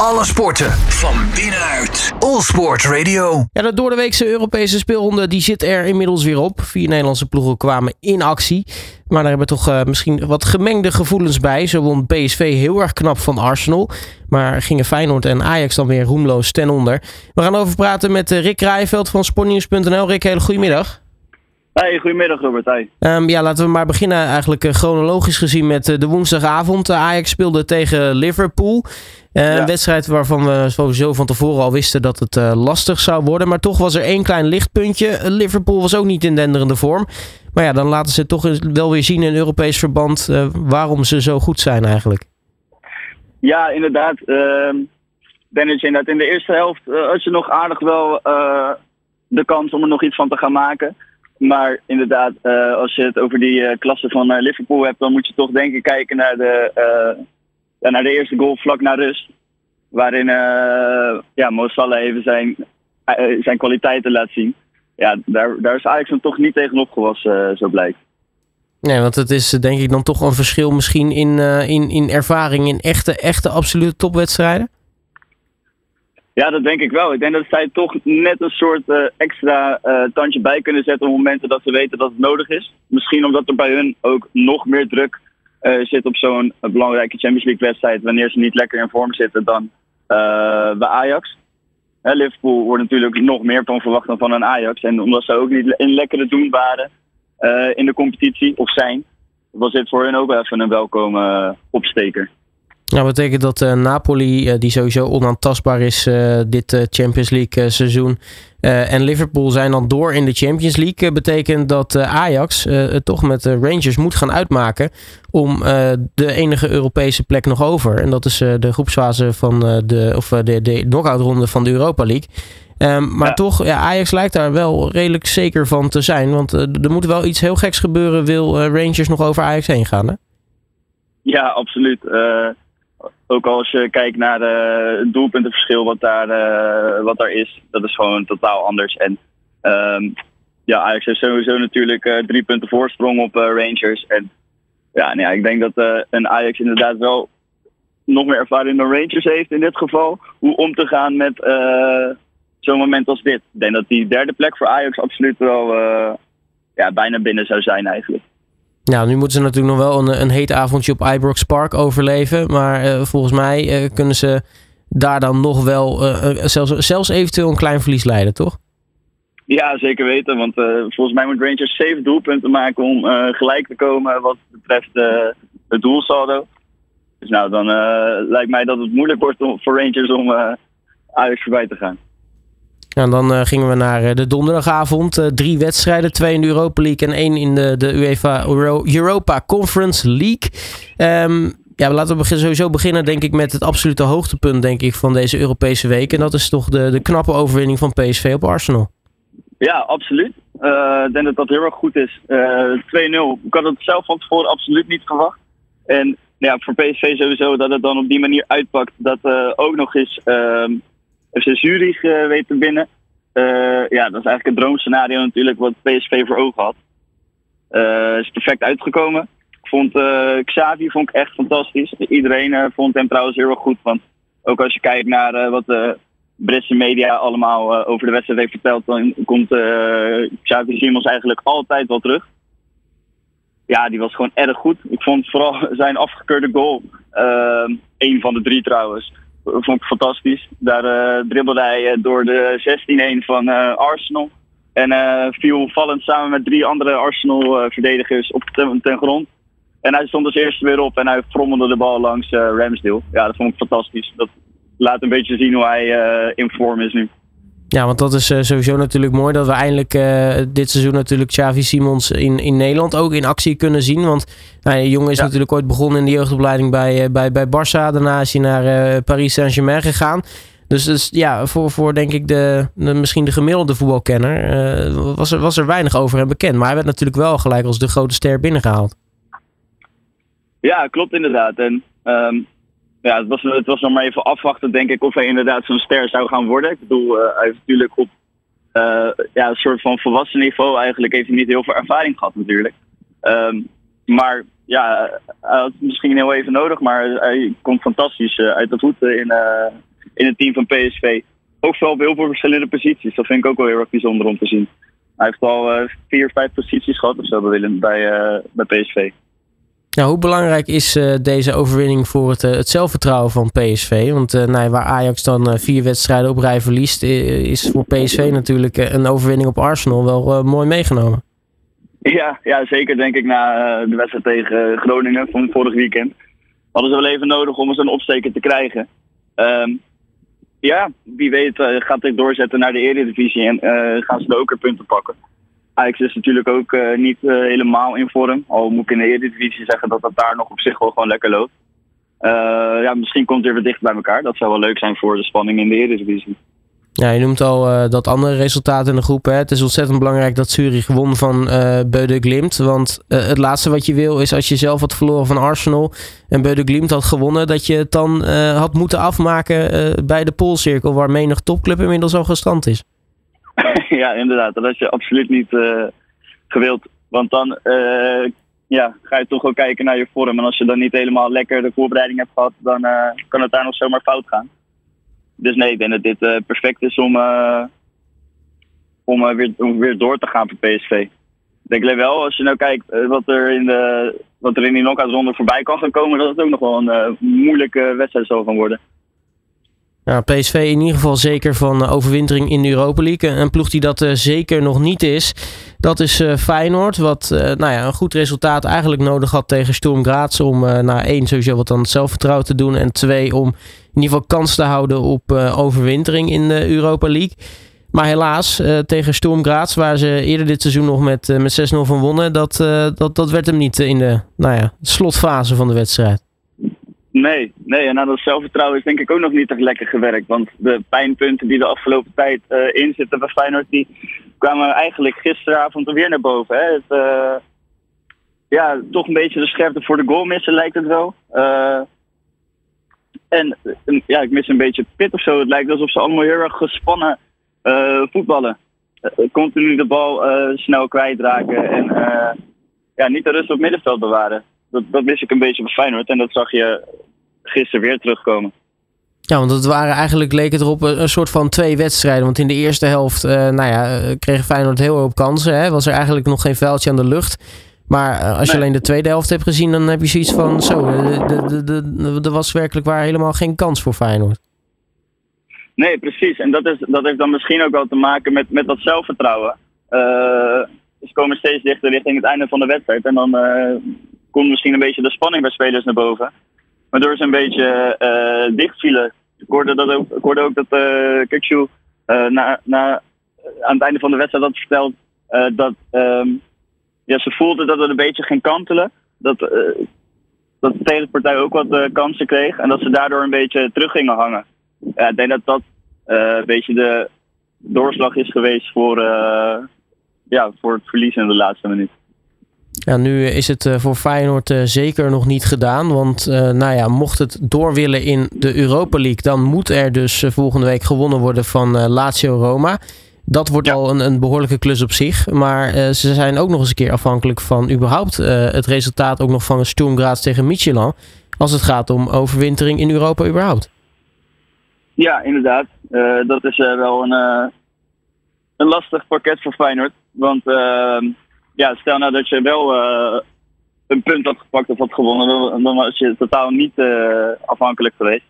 Alle sporten van binnenuit. All Sport Radio. Ja, de doordeweekse Europese speelronde die zit er inmiddels weer op. Vier Nederlandse ploegen kwamen in actie. Maar daar hebben toch uh, misschien wat gemengde gevoelens bij. Zo won PSV heel erg knap van Arsenal. Maar gingen Feyenoord en Ajax dan weer roemloos ten onder. We gaan over praten met uh, Rick Rijveld van sportnieuws.nl. Rick, hele goedemiddag. Hey, goedemiddag Robert. Hey. Um, ja, laten we maar beginnen eigenlijk uh, chronologisch gezien met uh, de woensdagavond. Uh, Ajax speelde tegen Liverpool. Ja. Een wedstrijd waarvan we sowieso van tevoren al wisten dat het lastig zou worden. Maar toch was er één klein lichtpuntje. Liverpool was ook niet in denderende vorm. Maar ja, dan laten ze toch wel weer zien in Europees verband waarom ze zo goed zijn eigenlijk. Ja, inderdaad. Ehm, Dennis, inderdaad in de eerste helft had je nog aardig wel de kans om er nog iets van te gaan maken. Maar inderdaad, uh, als je het over die uh, klasse van uh, Liverpool hebt, dan moet je toch denken kijken naar de, naar de eerste goal vlak na rust. Waarin ja, Mo Salah even zijn, zijn kwaliteiten laat zien. Ja, daar, daar is Ajax dan toch niet tegenop gewassen, zo blijkt. Nee, want het is denk ik dan toch een verschil misschien in, in, in ervaring in echte, echte absolute topwedstrijden? Ja, dat denk ik wel. Ik denk dat zij toch net een soort uh, extra uh, tandje bij kunnen zetten op momenten dat ze weten dat het nodig is. Misschien omdat er bij hun ook nog meer druk uh, zit op zo'n belangrijke Champions League wedstrijd wanneer ze niet lekker in vorm zitten dan bij Ajax. Hè, Liverpool wordt natuurlijk nog meer van verwacht dan van een Ajax. En omdat ze ook niet in lekkere doen waren in de competitie, of zijn, was dit voor hen ook even een welkome opsteker. Nou, betekent dat uh, Napoli, uh, die sowieso onaantastbaar is uh, dit Champions League seizoen, en Liverpool zijn dan door in de Champions League. betekent dat Ajax het toch met de Rangers moet gaan uitmaken om de enige Europese plek nog over. En dat is de groepsfase van de, of de, de knockout ronde van de Europa League. Um, maar ja. toch, ja, Ajax lijkt daar wel redelijk zeker van te zijn. Want er moet wel iets heel geks gebeuren, wil Rangers nog over Ajax heen gaan, hè? Ja, absoluut ook als je kijkt naar uh, het doelpuntenverschil wat daar, uh, wat daar is, dat is gewoon totaal anders. En um, ja, Ajax heeft sowieso natuurlijk uh, drie punten voorsprong op Rangers. En ja, nou ik denk dat een Ajax inderdaad wel nog meer ervaring dan Rangers heeft in dit geval. Hoe om te gaan met zo'n moment als dit. Ik denk dat die derde plek voor Ajax absoluut wel ja, bijna binnen zou zijn eigenlijk. Nou, nu moeten ze natuurlijk nog wel een, een avondje op Ibrox Park overleven. Maar uh, volgens mij uh, kunnen ze daar dan nog wel uh, zelfs, zelfs eventueel een klein verlies leiden, toch? Ja, zeker weten. Want volgens mij moet Rangers zeven doelpunten maken om gelijk te komen wat betreft het doelsaldo. Dus nou, dan lijkt mij dat het moeilijk wordt voor Rangers om Ajax voorbij te gaan. En dan uh, gingen we naar uh, de donderdagavond. Uh, drie wedstrijden, twee in de Europa League en één in de, de UEFA Euro Europa Conference League. Um, ja, laten we sowieso beginnen denk ik met het absolute hoogtepunt denk ik, van deze Europese week. En dat is toch de, de knappe overwinning van PSV op Arsenal. Ja, absoluut. Ik denk dat dat heel erg goed is. 2-0. Ik had het zelf van tevoren absoluut niet verwacht. En ja, voor PSV sowieso dat het dan op die manier uitpakt. Dat ook nog eens... FC Zurich uh, weet te binnen. Uh, ja, dat is eigenlijk het droomscenario natuurlijk wat PSV voor ogen had. Uh, is perfect uitgekomen. Ik vond Xavi vond ik echt fantastisch. Iedereen vond hem trouwens heel erg goed. Want ook als je kijkt naar wat de Britse media allemaal over de wedstrijd heeft verteld, dan komt Xavi Simons eigenlijk altijd wel terug. Ja, die was gewoon erg goed. Ik vond vooral zijn afgekeurde goal, een van de drie trouwens, vond ik fantastisch. Daar uh, dribbelde hij eh, door de 16-1 van uh, Arsenal. En uh, viel vallend samen met drie andere Arsenal-verdedigers op ten, ten, grond. En hij stond als eerste weer op en hij frommelde de bal langs Ramsdale. Ja, dat vond ik fantastisch. Dat laat een beetje zien hoe hij in vorm is nu. Ja, want dat is uh, sowieso natuurlijk mooi dat we eindelijk uh, dit seizoen natuurlijk Xavi Simons in, in Nederland ook in actie kunnen zien. Want nou, de jongen is ja. natuurlijk ooit begonnen in de jeugdopleiding bij, uh, bij, bij Barça. Daarna is hij naar Paris Saint-Germain gegaan. Dus, dus ja, voor, voor denk ik de, de misschien de gemiddelde voetbalkenner was, er, was er weinig over hem bekend. Maar hij werd natuurlijk wel gelijk als de grote ster binnengehaald. Ja, klopt inderdaad. En um, ja, het was, het was nog maar even afwachten, denk ik, of hij inderdaad zo'n ster zou gaan worden. Ik bedoel, uh, hij heeft natuurlijk op uh, ja, een soort van volwassen niveau eigenlijk heeft hij niet heel veel ervaring gehad natuurlijk. Um, maar ja, hij had misschien heel even nodig, maar hij komt fantastisch uh, uit de voeten in, in het team van PSV. Ook vooral op heel veel verschillende posities. Dat vind ik ook wel heel erg bijzonder om te zien. Hij heeft al vier, vijf posities gehad of zo bij, bij, bij PSV. Nou, hoe belangrijk is uh, deze overwinning voor het, uh, het, zelfvertrouwen van PSV? Want uh, waar Ajax dan vier wedstrijden op rij verliest, is voor PSV natuurlijk een overwinning op Arsenal wel mooi meegenomen. Ja, ja, zeker denk ik na de wedstrijd tegen Groningen van vorig weekend. Hadden ze wel even nodig om eens een opsteken te krijgen. Um, ja, wie weet gaat dit doorzetten naar de Eredivisie en gaan ze de punten pakken. Ajax is natuurlijk ook uh, niet uh, helemaal in vorm. Al moet ik in de Eredivisie zeggen dat dat daar nog op zich wel gewoon lekker loopt. Uh, ja, misschien komt het weer dicht bij elkaar. Dat zou wel leuk zijn voor de spanning in de Eredivisie. Ja, je noemt al dat andere resultaat in de groep. Hè? Het is ontzettend belangrijk dat Zurich won van uh, Beude Glimt. Want het laatste wat je wil is als je zelf had verloren van Arsenal en Beude Glimt had gewonnen, dat je het dan had moeten afmaken bij de Poolcirkel, waar menig topclub inmiddels al gestrand is. ja, inderdaad. Dat had je absoluut niet uh, gewild. Want dan uh, ja, ga je toch ook kijken naar je vorm. En als je dan niet helemaal lekker de voorbereiding hebt gehad, dan uh, kan het daar nog zomaar fout gaan. Dus nee, ik denk dat dit perfect is om, om, weer, om weer door te gaan voor PSV. Ik denk wel, als je nou kijkt wat er in de wat er in die knockout ronde voorbij kan gaan komen, dat het ook nog wel een moeilijke wedstrijd zal gaan worden. Nou, PSV in ieder geval zeker van eh, overwintering in de Europa League. Een ploeg die dat uh, zeker nog niet is, dat is Feyenoord. Wat nou ja, een goed resultaat eigenlijk nodig had tegen Sturm Graz. Om nou, één sowieso wat aan het zelfvertrouwen te doen. En twee om in ieder geval kans te houden op overwintering in de Europa League. Maar helaas, tegen Sturm Graz, waar ze eerder dit seizoen nog met, met 6-0 van wonnen. Dat, dat, dat werd hem niet in de nou ja, slotfase van de wedstrijd. Nee, nee, en aan dat zelfvertrouwen is denk ik ook nog niet echt lekker gewerkt. Want de pijnpunten die de afgelopen tijd uh, in zitten bij Feyenoord, die kwamen eigenlijk gisteravond weer naar boven. Hè. Het, uh, ja, toch een beetje de scherpte voor de goal missen lijkt het wel. Uh, en ja, ik mis een beetje pit of zo. Het lijkt alsof ze allemaal heel erg gespannen voetballen. continu de bal snel kwijtraken en ja, niet de rust op middenveld bewaren dat, dat mis ik een beetje bij Feyenoord. En dat zag je gisteren weer terugkomen. Ja, want het waren eigenlijk, leek het erop, een soort van twee wedstrijden. Want in de eerste helft, uh, nou ja, eh, kreeg Feyenoord heel veel kansen. Hè? Was er eigenlijk nog geen vuiltje aan de lucht. Maar uh, als je alleen de tweede helft hebt gezien, dan heb je zoiets van... Zo, er was werkelijk waar helemaal geen kans voor Feyenoord. Nee, precies. En dat, is, dat heeft dan misschien ook wel te maken met, met dat zelfvertrouwen. ze komen steeds dichter richting het einde van de wedstrijd. En dan komt misschien een beetje de spanning bij spelers naar boven. Waardoor ze een beetje uh, dicht vielen. Ik hoorde, dat ook, ik hoorde ook dat uh, na, na, aan het einde van de wedstrijd had verteld dat um, ja, ze voelde dat het een beetje ging kantelen. Dat, dat de tegenpartij ook wat kansen kreeg en dat ze daardoor een beetje terug gingen hangen. Ja, ik denk dat dat een beetje de doorslag is geweest voor, ja, voor het verlies in de laatste minuut. Ja, nu is het eh, voor Feyenoord eh, zeker nog niet gedaan. Want uh, nou ja, mocht het door willen in de Europa League, dan moet er dus volgende week gewonnen worden van Lazio Roma. Dat wordt al een, een, behoorlijke klus op zich. Maar ze zijn ook nog eens een keer afhankelijk van überhaupt het resultaat ook nog van een Sturm Graz tegen Michelin. Als het gaat om overwintering in Europa überhaupt. Ja, inderdaad. dat is wel een, een lastig pakket voor Feyenoord. Want ehm, ja, stel nou dat je wel uh, een punt had gepakt of had gewonnen, dan, was je totaal niet uh, afhankelijk geweest.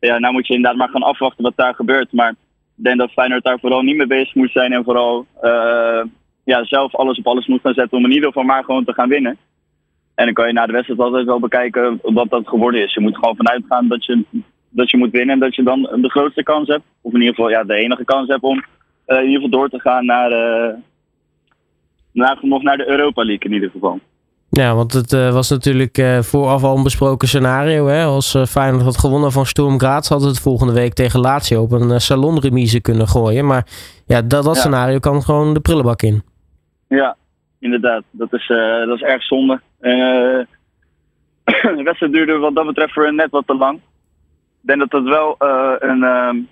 Ja, nou moet je inderdaad maar gaan afwachten wat daar gebeurt. Maar ik denk dat Feyenoord daar vooral niet mee bezig moet zijn en vooral uh, ja, zelf alles op alles moet gaan zetten om in ieder geval maar gewoon te gaan winnen. En dan kan je na de wedstrijd altijd wel bekijken wat dat geworden is. Je moet gewoon vanuit gaan dat je, dat je moet winnen en dat je dan de grootste kans hebt. Of in ieder geval ja, de enige kans hebt om in ieder geval door te gaan naar, nog naar de Europa League in ieder geval. Ja, want het uh, was natuurlijk uh, vooraf al een besproken scenario. Hè? Als uh, Feyenoord had gewonnen van Sturm Graz, had het volgende week tegen Lazio op een salonremise kunnen gooien. Maar ja, dat, dat scenario kan gewoon de prullenbak in. Ja, inderdaad. Dat is, dat is erg zonde. de wedstrijd duurde wat dat betreft voor net wat te lang. Ik denk dat dat wel een, um,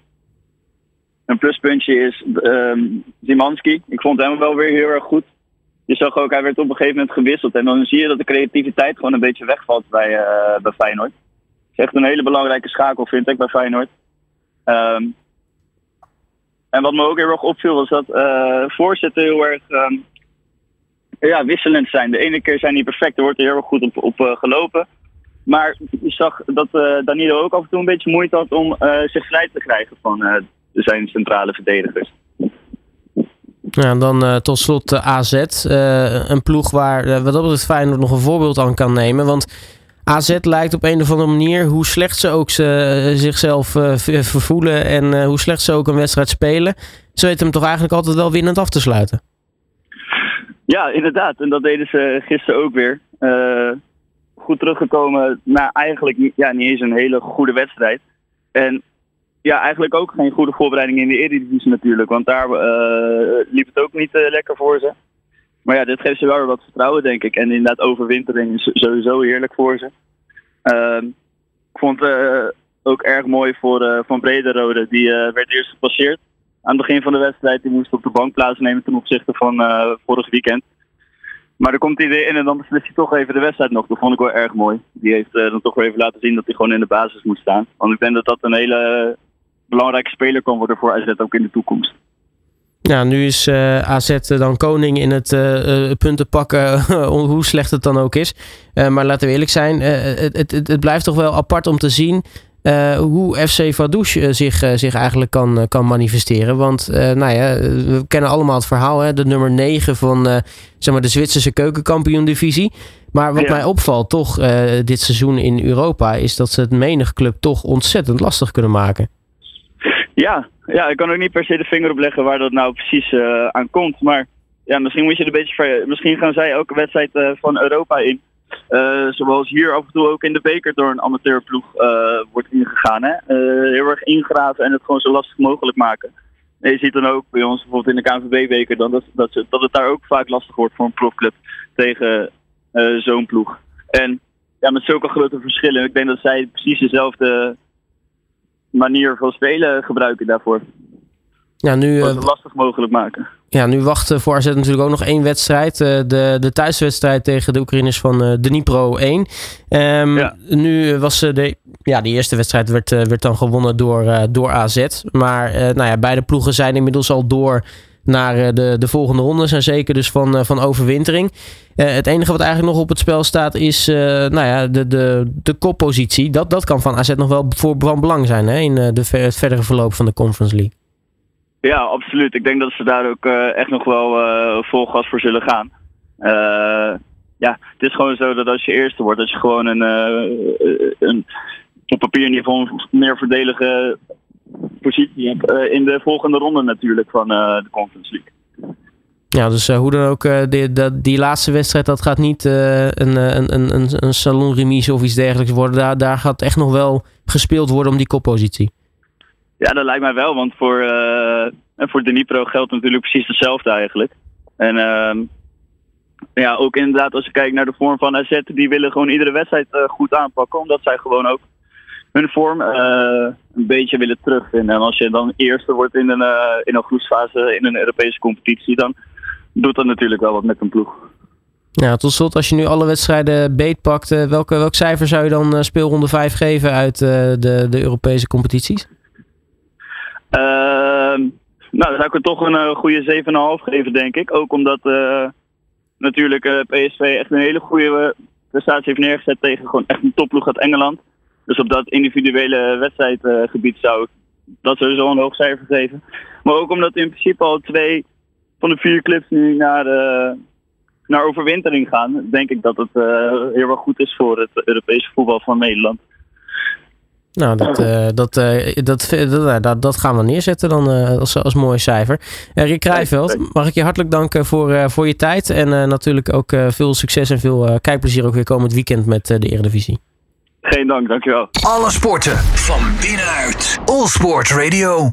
een pluspuntje is. Um, Zimanski, ik vond hem wel weer heel erg goed je zag ook, hij werd op een gegeven moment gewisseld. En dan zie je dat de creativiteit gewoon een beetje wegvalt bij, uh, bij Feyenoord. Het is echt een hele belangrijke schakel, vind ik, bij Feyenoord. Ehm, en wat me ook heel erg opviel was dat uh, voorzetten heel erg ehm, ja, wisselend zijn. De ene keer zijn die perfect, er wordt er heel erg goed op, op uh, gelopen. Maar je zag dat uh, Danilo ook af en toe een beetje moeite had om zich vrij te krijgen van zijn centrale verdedigers. Ja, en dan tot slot AZ. een ploeg waar wat dat betreft Feyenoord nog een voorbeeld aan kan nemen. Want AZ lijkt op een of andere manier, hoe slecht ze ook ze, zichzelf uh, vervoelen en uh, hoe slecht ze ook een wedstrijd spelen, ze weten hem toch eigenlijk altijd wel winnend af te sluiten. Ja, inderdaad. En dat deden ze gisteren ook weer. Uh, goed teruggekomen na eigenlijk ja, niet eens een hele goede wedstrijd. En ja, eigenlijk ook geen goede voorbereiding in de Eredivisie natuurlijk. Want daar liep het ook niet lekker voor ze. Maar ja, dit geeft ze wel weer wat vertrouwen, denk ik. En inderdaad, overwintering is sowieso heerlijk voor ze. Uh, ik vond het uh, ook erg mooi voor uh, Van Brederode. Die werd eerst gepasseerd aan het begin van de wedstrijd. Die moest op de bank plaatsnemen ten opzichte van vorig weekend. Maar dan komt hij weer in en dan beslist hij toch even de wedstrijd nog. Dat vond ik wel erg mooi. Die heeft dan toch weer even laten zien dat hij gewoon in de basis moet staan. Want ik denk dat dat een hele belangrijke speler kan worden voor AZ ook in de toekomst. Ja, nu is uh, eh, AZ dan koning in het uh, punten pakken, hoe slecht het dan ook is. Uh, maar laten we eerlijk zijn, het, het, het, blijft toch wel apart om te zien hoe FC Vadouche zich, zich eigenlijk kan, kan manifesteren. Want nou ja, we kennen allemaal het verhaal, hè, de nummer 9 van zeg maar de Zwitserse keukenkampioen-divisie. Maar wat mij opvalt toch dit seizoen in Europa, is dat ze het menig club toch ontzettend lastig kunnen maken. Ja, ja, ik kan ook niet per se de vinger op leggen waar dat nou precies uh, aan komt. Maar ja, misschien moet je een beetje. Misschien gaan zij elke wedstrijd uh, van Europa in. Uh, zoals hier af en toe ook in de beker door een amateurploeg wordt ingegaan. Hè? heel erg ingraven en het gewoon zo lastig mogelijk maken. En je ziet dan ook bij ons bijvoorbeeld in de KNVB-beker dat, dat, dat het daar ook vaak lastig wordt voor een profclub tegen zo'n ploeg. En ja, met zulke grote verschillen. Ik denk dat zij precies dezelfde manier van spelen gebruiken daarvoor. Ja, nu, uh, het lastig mogelijk maken. Ja, nu wacht voor AZ natuurlijk ook nog één wedstrijd. Uh, de, de thuiswedstrijd tegen de Oekraïners van uh, Dnipro 1. Um, ja. Nu was de, ja, de eerste wedstrijd werd, werd dan gewonnen door, door AZ. Maar nou ja, beide ploegen zijn inmiddels al door naar de, de volgende ronde. En zeker dus van, van overwintering. het enige wat eigenlijk nog op het spel staat is nou ja, de, de, de koppositie. Dat, dat kan van AZ nog wel voor belang zijn hè, in de, het verdere verloop van de Conference League. Ja, absoluut. Ik denk dat ze daar ook echt nog wel vol gas voor zullen gaan. Ja, het is gewoon zo dat als je eerste wordt, dat je gewoon een, een op papier in ieder geval meer verdelige positie hebt in de volgende ronde natuurlijk van de Conference League. Ja, dus hoe dan ook, die, die, die, laatste wedstrijd, dat gaat niet een, een, een, een salonremise of iets dergelijks worden. Daar, daar gaat echt nog wel gespeeld worden om die koppositie. Ja, dat lijkt mij wel, want voor, uh, voor Dnipro geldt natuurlijk precies hetzelfde eigenlijk. En uh, ja, ook inderdaad als je kijkt naar de vorm van AZ, die willen gewoon iedere wedstrijd uh, goed aanpakken, omdat zij gewoon ook hun vorm uh, een beetje willen terugvinden. En als je dan eerste wordt in een, in een groepsfase in een Europese competitie, dan doet dat natuurlijk wel wat met een ploeg. Ja, tot slot, als je nu alle wedstrijden beetpakt, welke, welk cijfer zou je dan speelronde 5 geven uit de, de Europese competities? Ehm, nou, dan zou ik er toch een uh, goede 7,5 geven, denk ik. Ook omdat uh, natuurlijk PSV echt een hele goede prestatie heeft neergezet tegen gewoon echt een topploeg uit Engeland. Dus op dat individuele wedstrijdgebied zou ik dat sowieso een hoog cijfer geven. Maar ook omdat in principe al twee van de vier clubs nu naar, naar overwintering gaan, denk ik dat het heel erg goed is voor het Europese voetbal van Nederland. Nou, dat, uh, dat, uh, dat, dat, dat, dat, gaan we neerzetten dan als, als mooi cijfer. Rick Krijveld, mag ik je hartelijk danken voor, voor je tijd. En natuurlijk ook veel succes en veel kijkplezier ook weer komend weekend met de Eredivisie. Geen dank, dankjewel. Alle sporten van binnenuit. All Sport Radio.